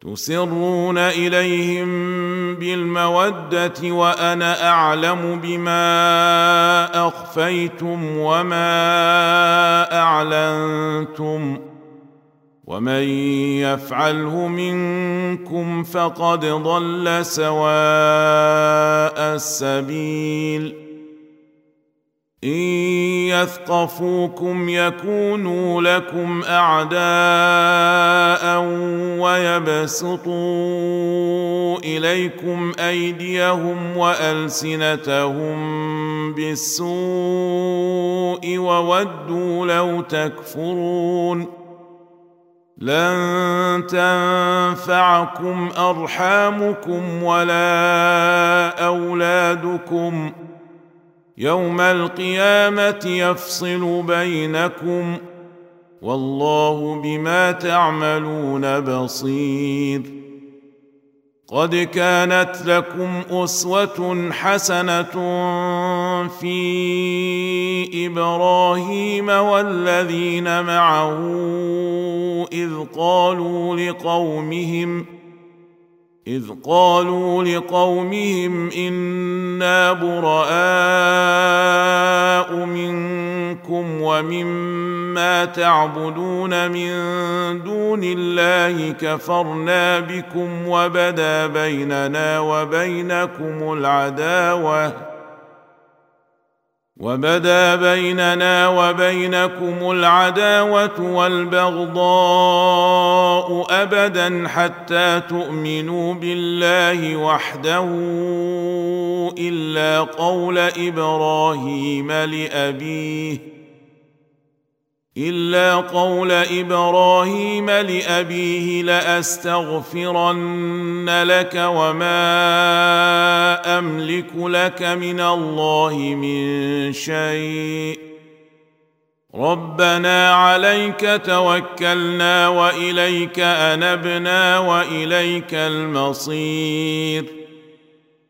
تسرون إليهم بالمودة وأنا أعلم بما أخفيتم وما أعلنتم ومن يفعله منكم فقد ضل سواء السبيل إن يثقفوكم يكونوا لكم أعداء ويبسطوا إليكم أيديهم وألسنتهم بالسوء وودوا لو تكفرون لن تنفعكم أرحامكم ولا أولادكم يوم القيامة يفصل بينكم والله بما تعملون بصير. قد كانت لكم أسوة حسنة في إبراهيم والذين معه إذ قالوا لقومهم إذ قالوا لقومهم إنا براء منكم ومما تعبدون من دون الله كفرنا بكم وبدا بيننا وبينكم العداوة وبدا بيننا وبينكم العداوة والبغضاء أبدا حتى تؤمنوا بالله وحده إلا قول إبراهيم لأبيه. إلا قول إبراهيم لأبيه لأستغفرن لك وما أملك لك من الله من شيء. ربنا عليك توكلنا وإليك أنبنا وإليك المصير.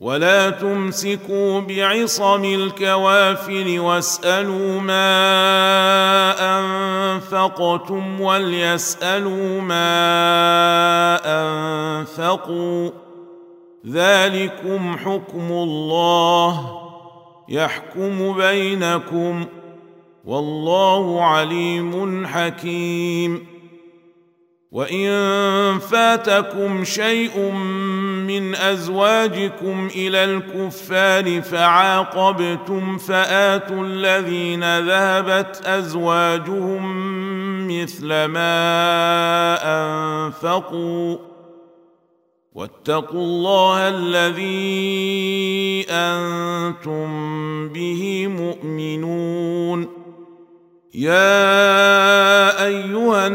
ولا تمسكوا بعصم الكوافر واسألوا ما أنفقتم وليسألوا ما أنفقوا. ذلكم حكم الله يحكم بينكم والله عليم حكيم. وان فاتكم شيء من ازواجكم إلى الكفار فعاقبتم فاتوا الذين ذهبت ازواجهم مثل ما انفقوا واتقوا الله الذي أنتم به مؤمنون يا ايها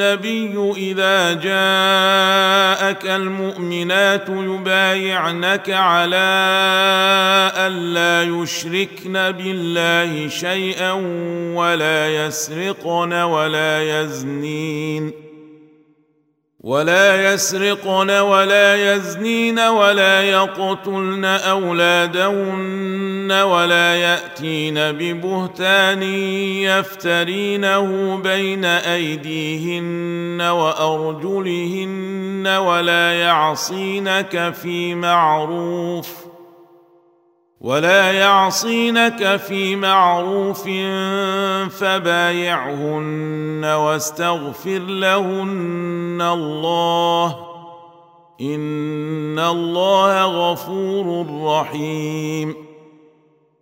النبي إذا جاءك المؤمنات يبايعنك على الا يشركن بالله شيئا ولا يسرقن ولا يزنين. ولا يسرقن ولا يزنين ولا يقتلن أولادهن ولا يأتين ببهتان يفترينه بين أيديهن وأرجلهن ولا يعصينك في معروف ولا يعصينك في معروف فبايعهن واستغفر لهن الله ان الله غفور رحيم